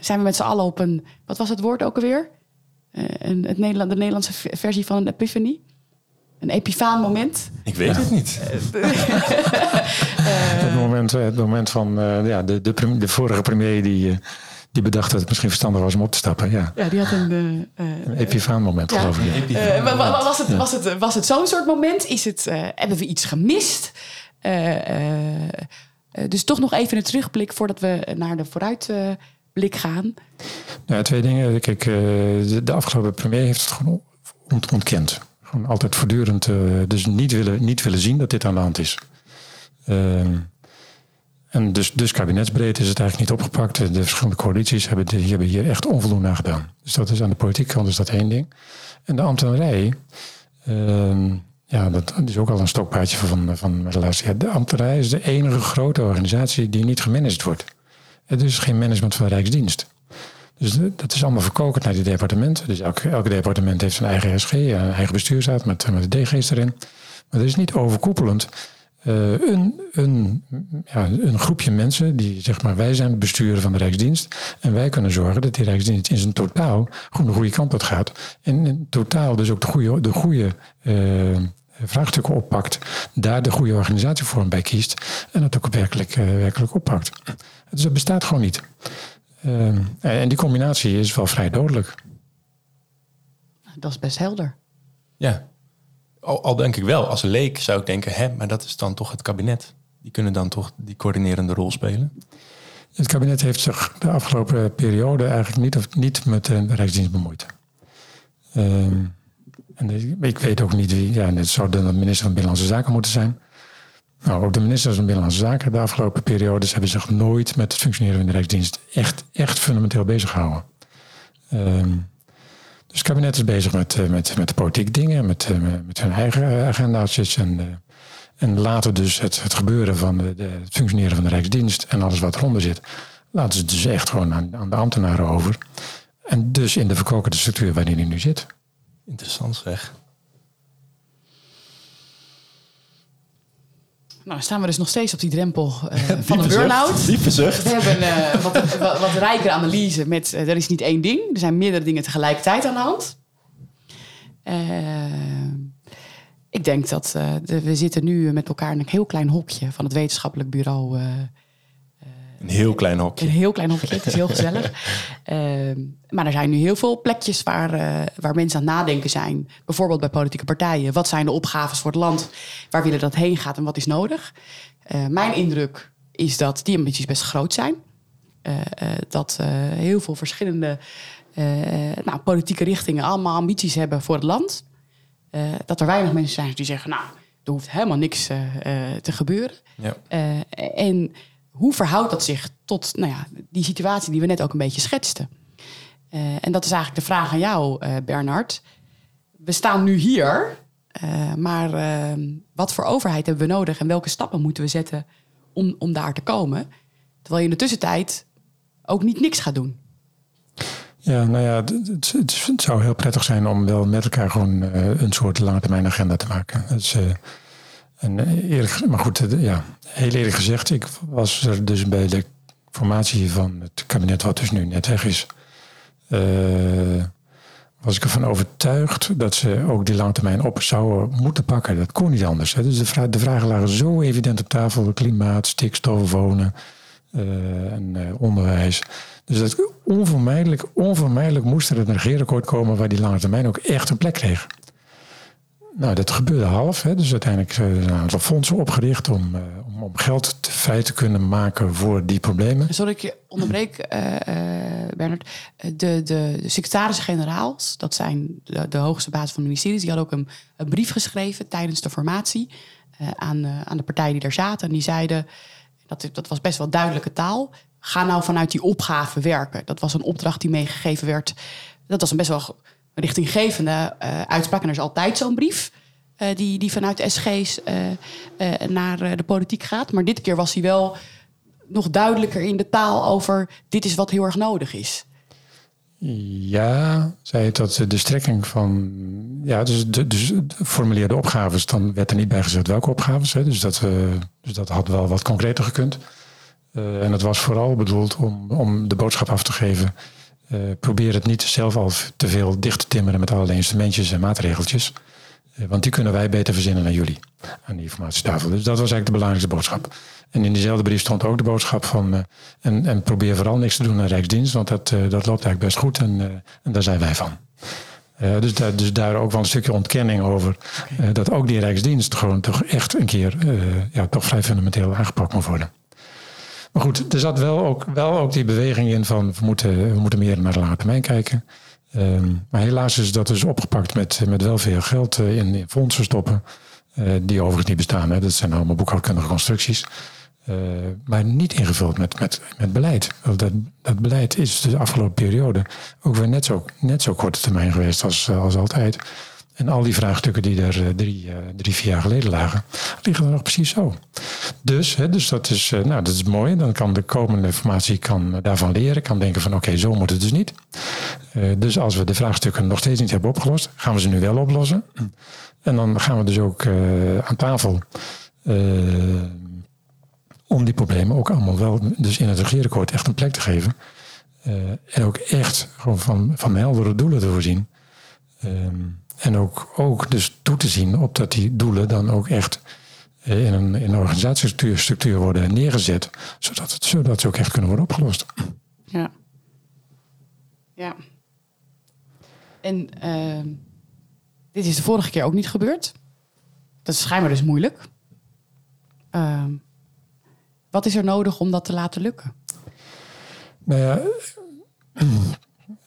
zijn we met z'n allen op een, wat was het woord ook alweer? uh, een, het Nederland, de Nederlandse versie van een epiphanie. Een epifaan moment. Ik weet het niet. het, moment, het moment van uh, ja, de, de, de, vorige premier die, uh, die bedacht dat het misschien verstandig was om op te stappen. Ja, ja die had een... een epifaan moment ja. geloof ik. was het, was het, was het zo'n soort moment? Is het, hebben we iets gemist? dus toch nog even een terugblik voordat we naar de vooruit blik gaan? Nou, twee dingen. Kijk, eh, de, afgelopen premier heeft het gewoon ontkend. Gewoon altijd voortdurend. Uh, dus niet willen, niet willen zien dat dit aan de hand is. Ehm, en dus, dus kabinetsbreed is het eigenlijk niet opgepakt. De verschillende coalities hebben, hebben hier echt onvoldoende aan gedaan. Dus dat is aan de politieke kant is dat één ding. En de ambtenarij, uh, ja, dat is ook al een stokpaardje van, van de laatste De ambtenarij is de enige grote organisatie die niet gemanaged wordt. Het is geen management van Rijksdienst. Dus dat is allemaal verkokerd naar die departementen. Dus elk, elk departement heeft zijn eigen SG, een eigen bestuursaad met, met de DG's erin. Maar er is niet overkoepelend uh, een, een, ja, een groepje mensen die zeg maar wij zijn besturen van de Rijksdienst. En wij kunnen zorgen dat die Rijksdienst in zijn totaal gewoon de goede kant op gaat. En in totaal dus ook de goede, de goede uh, vraagstukken oppakt. Daar de goede organisatievorm bij kiest. En dat ook werkelijk, uh, werkelijk oppakt. Dus dat bestaat gewoon niet. Uh, en die combinatie is wel vrij dodelijk. Dat is best helder. Ja, al, denk ik wel, als leek zou ik denken, hè, maar dat is dan toch het kabinet. Die kunnen dan toch die coördinerende rol spelen? Het kabinet heeft zich de afgelopen periode eigenlijk niet, of niet met de Rijksdienst bemoeid. Uh, en ik weet ook niet wie, ja, het zou de minister van Binnenlandse Zaken moeten zijn. Nou, ook de ministers van Binnenlandse Zaken de afgelopen periodes hebben zich nooit met het functioneren van de Rijksdienst echt, echt fundamenteel bezig gehouden. Um, dus het kabinet is bezig met, eh, met, met politiek dingen, met, eh, met hun eigen eh, agenda's. En, en laten dus het, het gebeuren van de, de, het functioneren van de Rijksdienst en alles wat eronder zit, laten ze dus echt gewoon aan, aan de ambtenaren over. En dus in de verkokerde structuur waarin die nu zit. Interessant zeg. Nou, staan we dus nog steeds op die drempel uh, van een burn-out. Diepe zucht. We hebben uh, wat, wat, wat rijkere analyse met... Uh, er is niet één ding. Er zijn meerdere dingen tegelijkertijd aan de hand. ik denk dat de, we zitten nu met elkaar in een heel klein hokje... van het wetenschappelijk bureau een heel klein hokje. Een heel klein hokje, het is heel gezellig. Ehm, maar er zijn nu heel veel plekjes waar, uh, waar mensen aan het nadenken zijn. Bijvoorbeeld bij politieke partijen. Wat zijn de opgaves voor het land? Waar willen dat heen gaat en wat is nodig? Uh, mijn indruk is dat die ambities best groot zijn. Uh, dat heel veel verschillende nou, politieke richtingen allemaal ambities hebben voor het land. dat er weinig mensen zijn die zeggen, nou, er hoeft helemaal niks te gebeuren. Ja. en hoe verhoudt dat zich tot nou ja, die situatie die we net ook een beetje schetsten? Uh, en dat is eigenlijk de vraag aan jou, uh, Bernard. We staan nu hier, uh, maar wat voor overheid hebben we nodig en welke stappen moeten we zetten om, om daar te komen? Terwijl je in de tussentijd ook niet niks gaat doen. Ja, nou ja, het, het, zou heel prettig zijn om wel met elkaar gewoon een soort lange termijn agenda te maken. Dus, en eerlijk, maar goed, ja, heel eerlijk gezegd, ik was er dus bij de formatie van het kabinet wat dus nu net weg is. Uh, was ik ervan overtuigd dat ze ook die langetermijn op zouden moeten pakken. Dat kon niet anders. Hè. Dus de, vra de, vragen lagen zo evident op tafel. Klimaat, stikstof, wonen uh, en onderwijs. Dus dat onvermijdelijk, onvermijdelijk moest er een regeerakkoord komen waar die lange termijn ook echt een plek kreeg. Nou, dat gebeurde half. Hè. Dus uiteindelijk zijn er een aantal fondsen opgericht om, uh, om, om, geld te, vrij te kunnen maken voor die problemen. Sorry, ik je onderbreek, uh, uh, Bernard. De, de, de secretarissen-generaals, dat zijn de, de, hoogste baas van de ministeries, die hadden ook een, een brief geschreven tijdens de formatie aan, aan de partijen die daar zaten. En die zeiden, dat, dat was best wel duidelijke taal, ga nou vanuit die opgave werken. Dat was een opdracht die meegegeven werd. Dat was een best wel richtinggevende uh, uitspraak. En er is altijd zo'n brief uh, die, die vanuit SG's uh, naar de politiek gaat. Maar dit keer was hij wel nog duidelijker in de taal over dit is wat heel erg nodig is. Ja, zei het dat de strekking van. Ja, dus, de, dus formuleerde opgaves, dan werd er niet bij gezegd welke opgaves. Hè, dus, dat, dus dat had wel wat concreter gekund. en het was vooral bedoeld om, om de boodschap af te geven. Uh, probeer het niet zelf al te veel dicht te timmeren met allerlei instrumentjes en maatregeltjes. Uh, want die kunnen wij beter verzinnen dan jullie aan die informatietafel. Dus dat was eigenlijk de belangrijkste boodschap. En in diezelfde brief stond ook de boodschap van. Uh, en, en, probeer vooral niks te doen aan Rijksdienst, want dat, dat loopt eigenlijk best goed en, en daar zijn wij van. dus, daar, dus daar ook wel een stukje ontkenning over. Dat ook die Rijksdienst gewoon toch echt een keer ja, toch vrij fundamenteel aangepakt moet worden. Maar goed, er zat wel ook, wel ook die beweging in van we moeten, we moeten meer naar de lange termijn kijken. Um, maar helaas is dat dus opgepakt met, met wel veel geld in, in fondsen stoppen. Uh, die overigens niet bestaan. Hè. Dat zijn allemaal boekhoudkundige constructies. Uh, maar niet ingevuld met, met, met beleid. Dat, dat beleid is de afgelopen periode ook weer net zo, net zo korte termijn geweest als, als altijd. En al die vraagstukken die er drie, drie, vier jaar geleden lagen, liggen er nog precies zo. Dus, hè, dus dat, is, nou, dat is mooi. Dan kan de komende formatie kan daarvan leren. Kan denken van oké, zo moet het dus niet. Dus als we de vraagstukken nog steeds niet hebben opgelost, gaan we ze nu wel oplossen. En dan gaan we dus ook aan tafel om die problemen ook allemaal wel dus in het regeerakkoord echt een plek te geven. en ook echt gewoon van, van heldere doelen te voorzien. En ook, ook dus toe te zien op dat die doelen dan ook echt in een, in een organisatiestructuur worden neergezet, zodat, het, zodat ze ook echt kunnen worden opgelost. Ja. Ja. En uh, dit is de vorige keer ook niet gebeurd. Dat is schijnbaar dus moeilijk. Uh, wat is er nodig om dat te laten lukken? Nou ja,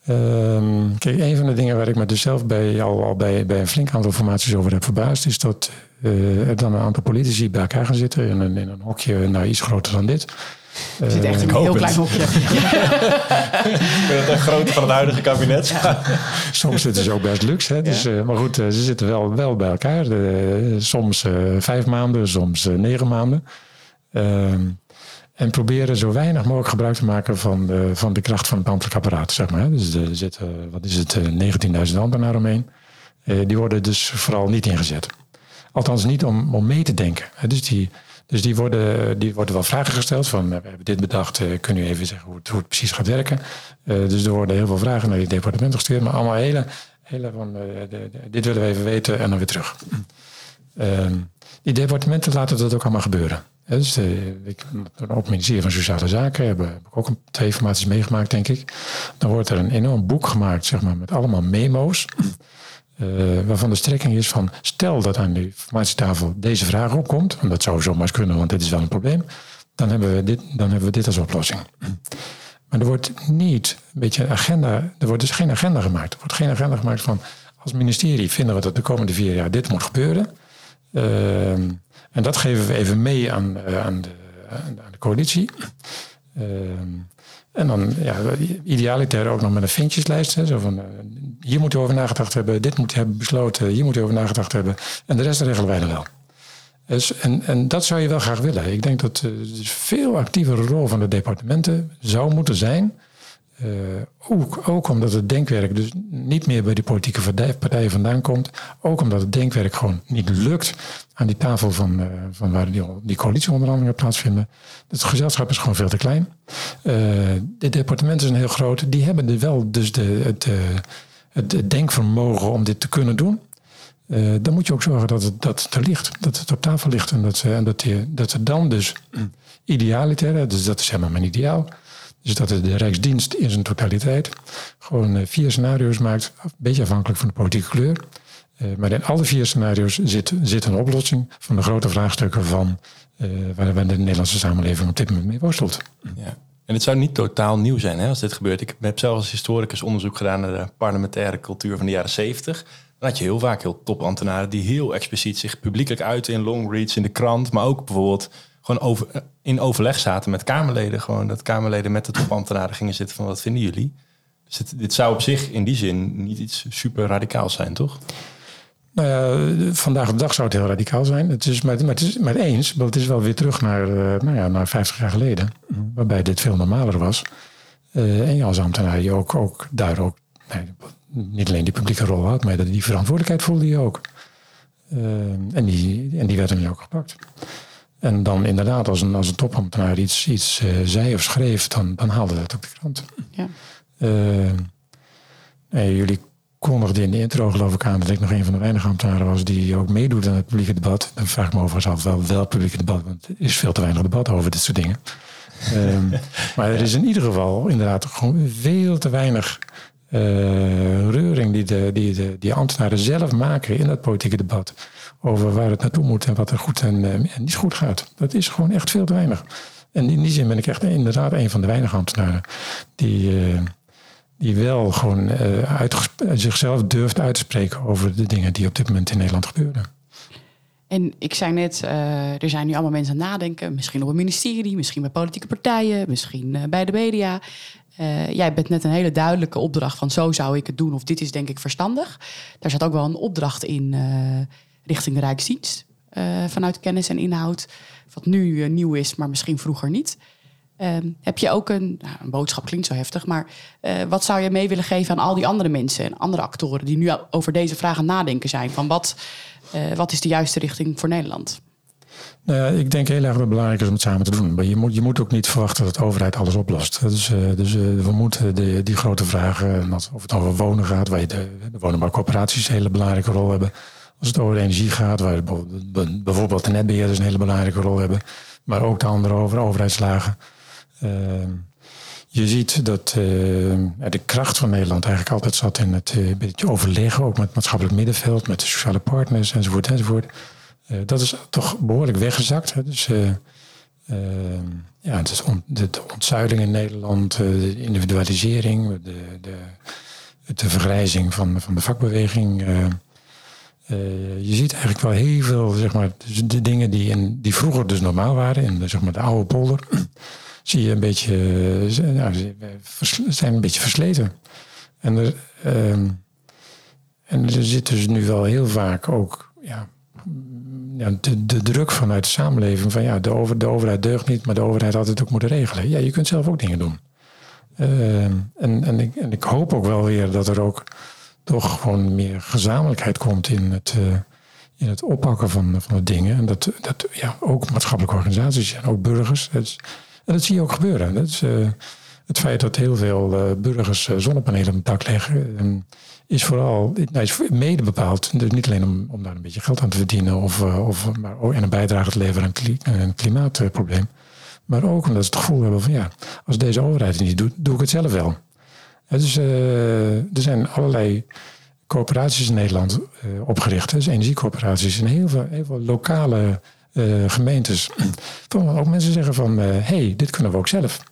Um, kijk, een van de dingen waar ik me dus zelf bij, al, al bij, bij een flink aantal formaties over heb verbaasd, is dat uh, er dan een aantal politici bij elkaar gaan zitten in een, in een hokje nou, iets groter dan dit. Het zit echt in een heel klein hokje. ik vind het echt groot van het huidige kabinet. Ja. soms zitten ze ook best luxe. Hè? Dus, uh, maar goed, uh, ze zitten wel, wel bij elkaar. soms vijf maanden, soms negen maanden. Ehm, en proberen zo weinig mogelijk gebruik te maken van de, van de kracht van het ambtelijk apparaat. Zeg maar. Dus er zitten, wat is het, 19.000 ambtenaren omheen. die worden dus vooral niet ingezet. Althans niet om, om mee te denken. Dus die, dus die worden, die worden wel vragen gesteld van, we hebben dit bedacht, kunnen u even zeggen hoe het, hoe het precies gaat werken. dus er worden heel veel vragen naar die departementen gestuurd, maar allemaal hele, hele van, dit willen we even weten en dan weer terug. die departementen laten dat ook allemaal gebeuren. Dus uh, ik, ministerie van Sociale Zaken heb, heb ik ook een, twee informaties meegemaakt, denk ik. Dan wordt er een enorm boek gemaakt, zeg maar, met allemaal memo's. Uh, waarvan de strekking is van, stel dat aan de informatietafel deze vraag opkomt, en dat zou zomaar eens kunnen, want dit is wel een probleem, dan hebben we dit, dan hebben we dit als oplossing. Maar er wordt niet een beetje agenda, er wordt dus geen agenda gemaakt. Er wordt geen agenda gemaakt van, als ministerie vinden we dat de komende vier jaar dit moet gebeuren. Uh, en dat geven we even mee aan, uh, aan, de, aan, de, coalitie. Uh, en dan ja, idealiter ook nog met een vintjeslijst. Hè, zo van, uh, hier moet u over nagedacht hebben, dit moet u hebben besloten, hier moet u over nagedacht hebben. En de rest regelen wij dan wel. Dus, en, en dat zou je wel graag willen. Ik denk dat de dus veel actievere rol van de departementen zou moeten zijn uh, ook, ook, omdat het denkwerk dus niet meer bij die politieke partijen vandaan komt. Ook omdat het denkwerk gewoon niet lukt aan die tafel van, uh, van waar die, die coalitieonderhandelingen plaatsvinden. Het gezelschap is gewoon veel te klein. Uh, de departementen zijn heel groot. Die hebben wel dus de, het, het denkvermogen om dit te kunnen doen. Dan moet je ook zorgen dat het, dat er ligt, dat het op tafel ligt. En dat, en dat, dat dan dus idealiter, dus dat is helemaal mijn ideaal. Dus dat de Rijksdienst in zijn totaliteit gewoon uh, vier scenario's maakt, een beetje afhankelijk van de politieke kleur. Uh, maar in alle vier scenario's zit, zit een oplossing van de grote vraagstukken van waar, waar de Nederlandse samenleving op dit moment mee worstelt. Ja. En het zou niet totaal nieuw zijn hè, als dit gebeurt. Ik heb zelf als historicus onderzoek gedaan naar de parlementaire cultuur van de jaren zeventig. Dan had je heel vaak heel topambtenaren die heel expliciet zich publiekelijk uiten in long reads in de krant. Maar ook bijvoorbeeld gewoon over, in overleg zaten met Kamerleden. Gewoon dat Kamerleden met de topambtenaren gingen zitten van wat vinden jullie? Dus dit, zou op zich in die zin niet iets super radicaals zijn, toch? Nou ja, vandaag de dag zou het heel radicaal zijn. Het is maar eens, want het is wel weer terug naar, uh, nou ja, naar 50 jaar geleden, waarbij dit veel normaler was. Uh, en je als ambtenaar je ook, ook daar ook nee, niet alleen die publieke rol had, maar die verantwoordelijkheid voelde je ook. Uh, en, die, en die werd nu ook gepakt. En dan inderdaad, als een, als een topambtenaar iets, iets zei of schreef, dan, dan haalde dat ook de krant. Ja. jullie kondigde in de intro geloof ik aan dat ik nog een van de weinige ambtenaren was die ook meedoet aan het publieke debat. Dan vraag ik me overigens af wel wel publieke debat, want er is veel te weinig debat over dit soort dingen. um, maar er is in ieder geval inderdaad gewoon veel te weinig uh, reuring die, de, die, de, die ambtenaren zelf maken in het politieke debat. Over waar het naartoe moet en wat er goed en, uh, en niet goed gaat. Dat is gewoon echt veel te weinig. En in die zin ben ik echt inderdaad een van de weinige ambtenaren die, uh, die wel gewoon zichzelf durft uit te spreken over de dingen die op dit moment in Nederland gebeuren. En ik zei net, uh, er zijn nu allemaal mensen aan het nadenken. Misschien op een ministerie, misschien bij politieke partijen, misschien uh, bij de media. jij bent net een hele duidelijke opdracht van zo zou ik het doen of dit is denk ik verstandig. Daar zat ook wel een opdracht in richting de Rijksdienst vanuit kennis en inhoud. Wat nu nieuw is, maar misschien vroeger niet. Ehm, heb je ook een, nou, een boodschap klinkt zo heftig, maar uh, wat zou je mee willen geven aan al die andere mensen en andere actoren die nu over deze vragen nadenken zijn? Van wat, uh, wat is de juiste richting voor Nederland? Nou ja, ik denk heel erg dat het belangrijk is om het samen te doen. Maar je moet, je moet ook niet verwachten dat de overheid alles oplost. Dus, uh, dus we moeten die grote vragen, of het over wonen gaat, waar je de, de woningbouwcoöperaties een hele belangrijke rol hebben. Als het over energie gaat, waar bijvoorbeeld de netbeheerders een hele belangrijke rol hebben. Maar ook de andere over overheidslagen. Ehm, je ziet dat eh, de kracht van Nederland eigenlijk altijd zat in het uh, beetje overleggen, ook met het maatschappelijk middenveld, met de sociale partners enzovoort enzovoort. Uh, dat is toch behoorlijk weggezakt. Hè? Dus ehm, ja, het is de, ontzuiling in Nederland, de individualisering, de, de, de vergrijzing van, van de vakbeweging. je ziet eigenlijk wel heel veel, zeg maar, de dingen die, in, die vroeger dus normaal waren, in de, zeg maar, de oude polder zie je een beetje, nou, zijn een beetje versleten. En er, um, en er zit dus nu wel heel vaak ook ja, de, de druk vanuit de samenleving van ja, de, over, de overheid deugt niet, maar de overheid had het ook moeten regelen. Ja, je kunt zelf ook dingen doen. Uh, en, en, ik, en ik hoop ook wel weer dat er ook toch gewoon meer gezamenlijkheid komt in het, uh, in het oppakken van, van de dingen. En dat, dat ja, ook maatschappelijke organisaties en ook burgers. En dat zie je ook gebeuren. Dat is, uh, het feit dat heel veel uh, burgers uh, zonnepanelen op het dak leggen, is vooral nou, is mede bepaald. Dus niet alleen om, om daar een beetje geld aan te verdienen of, of maar, en een bijdrage te leveren aan een klimaatprobleem. Maar ook omdat ze het gevoel hebben van ja, als deze overheid het niet doet, doe ik het zelf wel. Dus, er zijn allerlei coöperaties in Nederland opgericht. Dus energiecoöperaties en heel veel lokale uh, gemeentes. ook mensen zeggen van, hé, uh, hey, dit kunnen we ook zelf.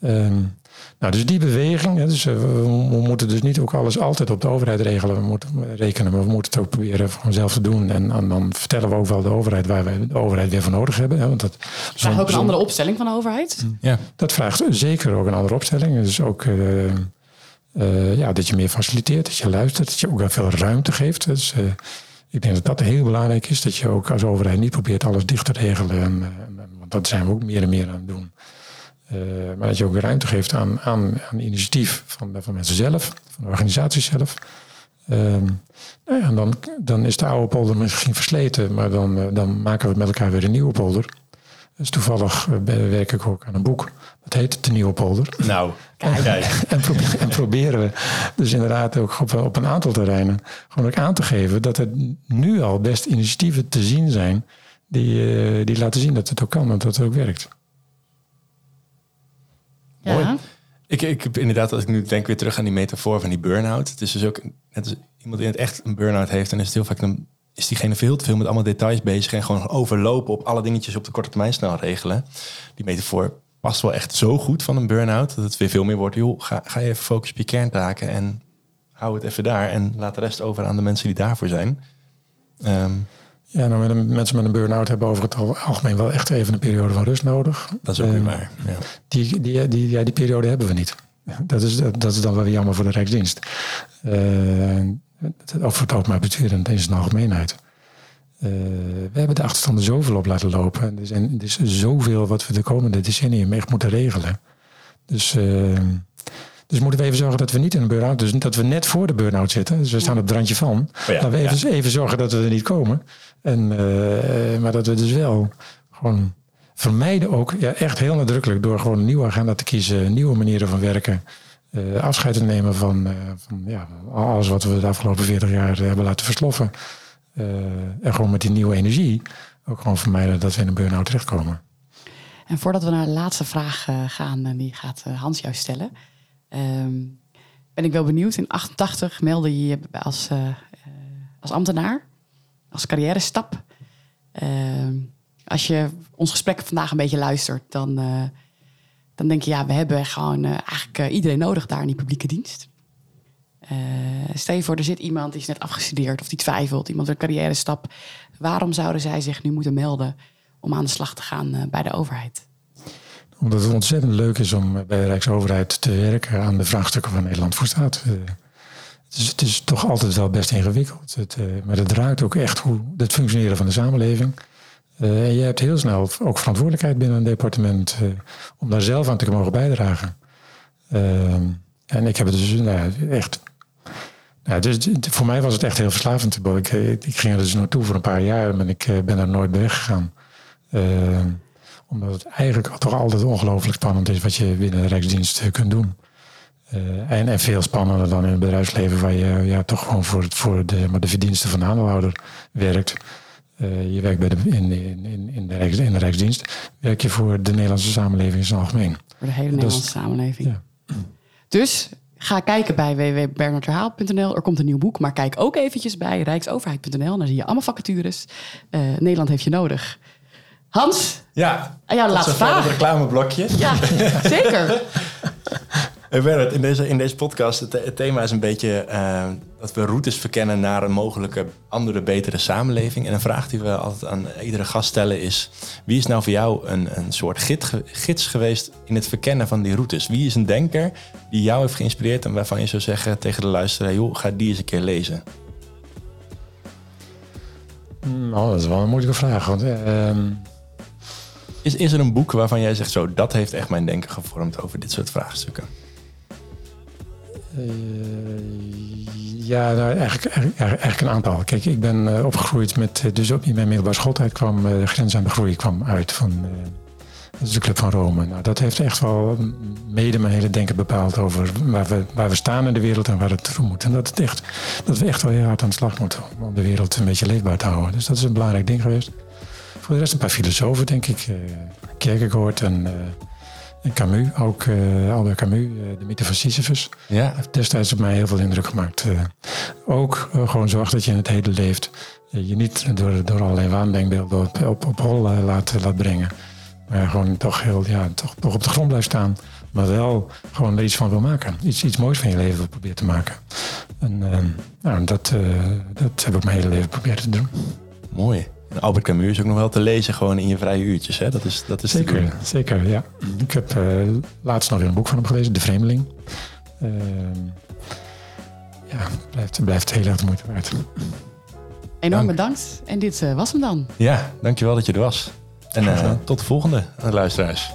Um, nou, dus die beweging, hè, dus, uh, we, we, moeten dus niet ook alles altijd op de overheid regelen, we moeten rekenen, maar we moeten het ook proberen gewoon zelf te doen. En, en, dan vertellen we ook wel de overheid waar wij de overheid weer voor nodig hebben. Hè, want dat, vraagt ook een andere opstelling van de overheid? Ja. Dat vraagt zeker ook een andere opstelling. Dus ook ja, dat je meer faciliteert, dat je luistert, dat je ook wel veel ruimte geeft. Dus, ik denk dat dat heel belangrijk is. Dat je ook als overheid niet probeert alles dicht te regelen. En, en, want dat zijn we ook meer en meer aan het doen. Uh, maar dat je ook ruimte geeft aan, aan, aan initiatief van, van mensen zelf, van de organisaties zelf. Uh, nou ja, en dan, dan is de oude polder misschien versleten, maar dan, dan maken we met elkaar weer een nieuwe polder. Dus toevallig eh, werk ik ook aan een boek. Dat heet De Nieuwe Polder. Nou, kijk. En, probe- en proberen we dus inderdaad ook op, op een aantal terreinen gewoon ook aan te geven dat er nu al best initiatieven te zien zijn die, eh, die laten zien dat het ook kan en dat het ook werkt. Ja. Mooi. Ik, ik heb inderdaad, als ik nu denk weer terug aan die metafoor van die burn-out. Het is dus ook, net als iemand die in het echt een burn-out heeft, dan is het heel vaak, dan is diegene veel te veel met allemaal details bezig en gewoon overlopen op alle dingetjes op de korte termijn snel regelen. Die metafoor past wel echt zo goed van een burn-out, dat het weer veel meer wordt, joh, ga, ga je even focussen op je kerntaken en hou het even daar en laat de rest over aan de mensen die daarvoor zijn. Ehm, Ja, nou, met een, mensen met een burn-out hebben over het al- algemeen wel echt even een periode van rust nodig. dat is ook weer Eh, waar. Ja. Die, die, die, ja, die periode hebben we niet. Dat is, dat is dan wel jammer voor de Rijksdienst. Uh, over het openbaar bestuur en deze algemeenheid. Uh, we hebben de achterstanden zoveel op laten lopen. Er, zijn, er is zoveel wat we de komende decennium echt moeten regelen. Dus, uh, dus moeten we even zorgen dat we niet in een burn-out... dus dat we net voor de burn-out zitten. Dus we staan op het randje van. Oh ja, Laten we even, ja. even zorgen dat we er niet komen. En, uh, maar dat we dus wel gewoon vermijden ook ja, echt heel nadrukkelijk door gewoon een nieuwe agenda te kiezen, nieuwe manieren van werken, uh, afscheid te nemen van, uh, van ja, alles wat we de afgelopen 40 jaar hebben laten versloffen. En gewoon met die nieuwe energie ook gewoon vermijden dat we in een burn-out terechtkomen. En voordat we naar de laatste vraag gaan, die gaat Hans jou stellen, um, ben ik wel benieuwd. In 88 meldde je je als, als ambtenaar, als carrière stap. Ehm, als je ons gesprek vandaag een beetje luistert, dan, dan denk je, ja, we hebben gewoon uh, eigenlijk uh, iedereen nodig daar in die publieke dienst. Eh, stel voor, er zit iemand die is net afgestudeerd of die twijfelt, iemand een carrière stap. Waarom zouden zij zich nu moeten melden om aan de slag te gaan eh, bij de overheid? Omdat het ontzettend leuk is om bij de Rijksoverheid te werken aan de vraagstukken waar Nederland voor staat. Uh, het, is, het is toch altijd wel best ingewikkeld. Het, maar het raakt ook echt hoe het functioneren van de samenleving. Uh, je hebt heel snel ook verantwoordelijkheid binnen een departement uh, om daar zelf aan te mogen bijdragen. Uh, en ik heb het dus nou, echt. Dus, voor mij was het echt heel verslavend. Ik, ik ging er dus naartoe voor een paar jaar en ik eh, ben er nooit bij weggegaan. omdat het eigenlijk toch altijd ongelooflijk spannend is wat je binnen de Rijksdienst eh, kunt doen. En, veel spannender dan in het bedrijfsleven, waar je ja, toch gewoon voor, voor de, maar de verdiensten van de aandeelhouder werkt. Uh, je werkt bij de, in, in, in, de Rijks, in de Rijksdienst, werk je voor de Nederlandse samenleving in zijn algemeen. Voor de hele Nederlandse is, samenleving. Ja. Dus ga kijken bij www.bernardherhaal.nl. Er komt een nieuw boek, maar kijk ook eventjes bij rijksoverheid.nl. Daar zie je allemaal vacatures. Uh, Nederland heeft je nodig. Hans, ja, aan jou de laatste vraag. Het reclameblokje. Ja, zeker. Hey Bernard, in deze, in deze podcast, het, het thema is een beetje uh, dat we routes verkennen naar een mogelijke andere, betere samenleving. En een vraag die we altijd aan iedere gast stellen is, wie is nou voor jou een, een soort gids, gids geweest in het verkennen van die routes? Wie is een denker die jou heeft geïnspireerd en waarvan je zou zeggen tegen de luisteraar, joh, ga die eens een keer lezen? Nou, dat is wel een moeilijke vraag. Want, uh, is, is er een boek waarvan jij zegt, zo, dat heeft echt mijn denken gevormd over dit soort vraagstukken? Uh, ja, nou, eigenlijk, een aantal. Kijk, ik ben uh, opgegroeid met, dus ook in mijn middelbare schooltijd kwam de grens aan groei kwam uit van is de Club van Rome. Nou, dat heeft echt wel mede mijn hele denken bepaald over waar we, waar we staan in de wereld en waar het toe moet. En dat, het echt, dat we echt wel heel hard aan de slag moeten om de wereld een beetje leefbaar te houden. Dus dat is een belangrijk ding geweest. Voor de rest een paar filosofen, denk ik. Kierkegaard en en Camus, ook uh, Albert Camus, uh, de mythe van Sisyphus. Ja. Heeft destijds op mij heel veel indruk gemaakt. Uh, ook gewoon zorg dat je in het heden leeft. je niet door, door allerlei waandenkbeelden op, op, op hol laat, laat brengen. Maar gewoon toch, heel, ja, toch, toch op de grond blijft staan. Maar wel gewoon er iets van wil maken. Iets, iets moois van je leven wil proberen te maken. En nou, dat, dat heb ik mijn hele leven proberen te doen. Mooi. Albert Camus is ook nog wel te lezen gewoon in je vrije uurtjes. Hè? Dat is, dat is zeker, zeker, ja. Ik heb uh, laatst nog weer een boek van hem gelezen, De Vreemdeling. Uh, ja, blijft, blijft heel erg de moeite waard. Enorm Dank. bedankt. En dit uh, was hem dan. Ja, dankjewel dat je er was. En tot de volgende, luisteraars.